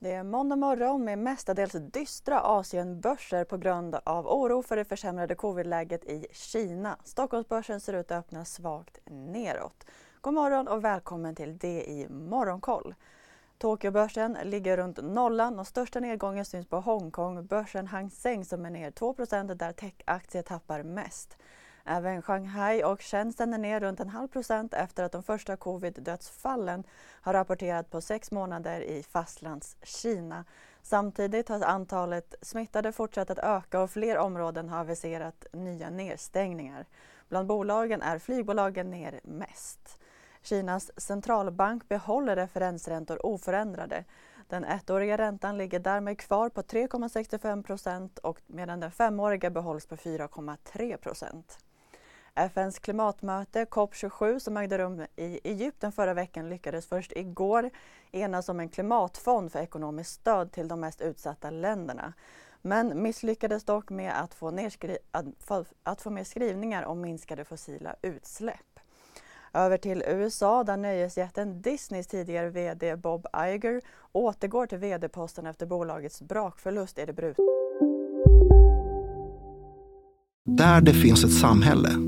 Det är måndag morgon med mestadels dystra Asienbörser på grund av oro för det försämrade covidläget i Kina. Stockholmsbörsen ser ut att öppna svagt neråt. God morgon och välkommen till DI Morgonkoll. Tokyobörsen ligger runt nollan och största nedgången syns på Hongkong. Börsen Hang Seng som är ner 2% där techaktier tappar mest. Även Shanghai och Shenzhen är ner runt en halv procent efter att de första covid-dödsfallen har rapporterat på sex månader i fastlandskina. Samtidigt har antalet smittade fortsatt att öka och fler områden har aviserat nya nedstängningar. Bland bolagen är flygbolagen ner mest. Kinas centralbank behåller referensräntor oförändrade. Den ettåriga räntan ligger därmed kvar på 3,65 procent medan den femåriga behålls på 4,3 procent. FNs klimatmöte COP27 som ägde rum i Egypten förra veckan lyckades först igår enas om en klimatfond för ekonomiskt stöd till de mest utsatta länderna. Men misslyckades dock med att få, att, att få med skrivningar om minskade fossila utsläpp. Över till USA där nöjesjätten Disneys tidigare VD Bob Iger återgår till VD-posten efter bolagets brakförlust i det brutna. Där det finns ett samhälle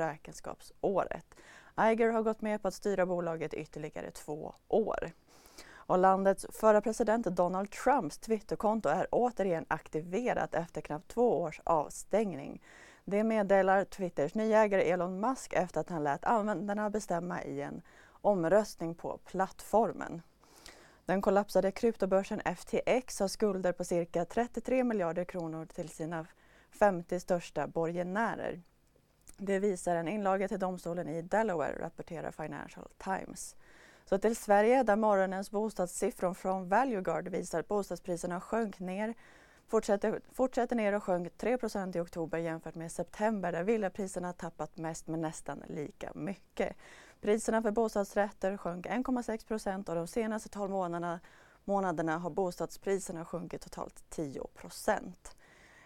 Räkenskapsåret. Iger har gått med på att styra bolaget ytterligare två år. Och landets förra president Donald Trumps Twitterkonto är återigen aktiverat efter knappt två års avstängning. Det meddelar Twitters nya ägare Elon Musk efter att han lät användarna bestämma i en omröstning på plattformen. Den kollapsade kryptobörsen FTX har skulder på cirka 33 miljarder kronor till sina 50 största borgenärer. Det visar en inlaga till domstolen i Delaware, rapporterar Financial Times. Så till Sverige där morgonens bostadssiffror från Valueguard visar att bostadspriserna sjönk ner, fortsätter, fortsätter ner och sjönk 3% i oktober jämfört med september där villapriserna tappat mest med nästan lika mycket. Priserna för bostadsrätter sjönk 1,6% och de senaste 12 månaderna, månaderna har bostadspriserna sjunkit totalt 10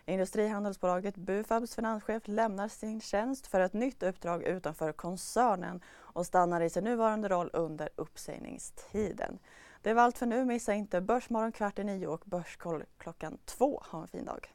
Industrihandelsbolaget Bufabs finanschef lämnar sin tjänst för ett nytt uppdrag utanför koncernen och stannar i sin nuvarande roll under uppsägningstiden. Det var allt för nu. Missa inte Börsmorgon kvart i nio och Börskoll klockan två. Ha en fin dag.